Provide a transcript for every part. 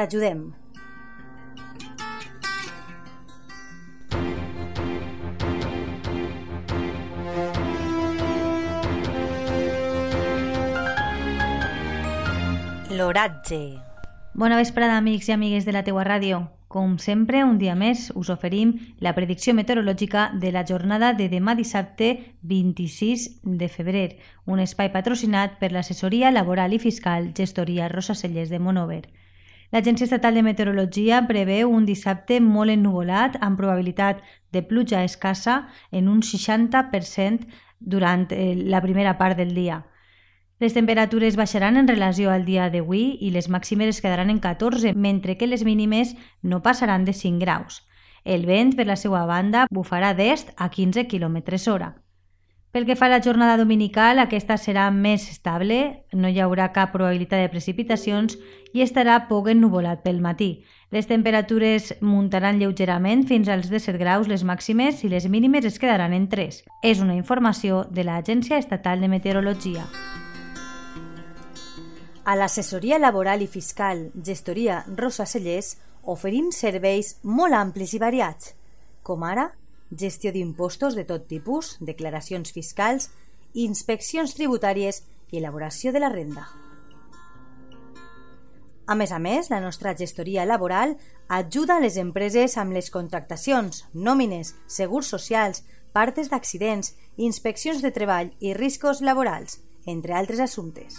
T'ajudem. L'oratge. Bona vesprada, amics i amigues de la teua ràdio. Com sempre, un dia més us oferim la predicció meteorològica de la jornada de demà dissabte 26 de febrer, un espai patrocinat per l'assessoria laboral i fiscal Gestoria Rosa Cellers de Monover. L'Agència Estatal de Meteorologia preveu un dissabte molt ennuvolat amb probabilitat de pluja escassa en un 60% durant eh, la primera part del dia. Les temperatures baixaran en relació al dia d'avui i les màximes es quedaran en 14, mentre que les mínimes no passaran de 5 graus. El vent, per la seva banda, bufarà d'est a 15 km hora. Pel que fa a la jornada dominical, aquesta serà més estable, no hi haurà cap probabilitat de precipitacions i estarà poc ennuvolat pel matí. Les temperatures muntaran lleugerament fins als 17 graus les màximes i les mínimes es quedaran en 3. És una informació de l'Agència Estatal de Meteorologia. A l'assessoria laboral i fiscal Gestoria Rosa Cellers oferim serveis molt amplis i variats, com ara gestió d'impostos de tot tipus, declaracions fiscals, inspeccions tributàries i elaboració de la renda. A més a més, la nostra gestoria laboral ajuda a les empreses amb les contractacions, nòmines, segurs socials, partes d'accidents, inspeccions de treball i riscos laborals, entre altres assumptes.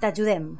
T'ajudem.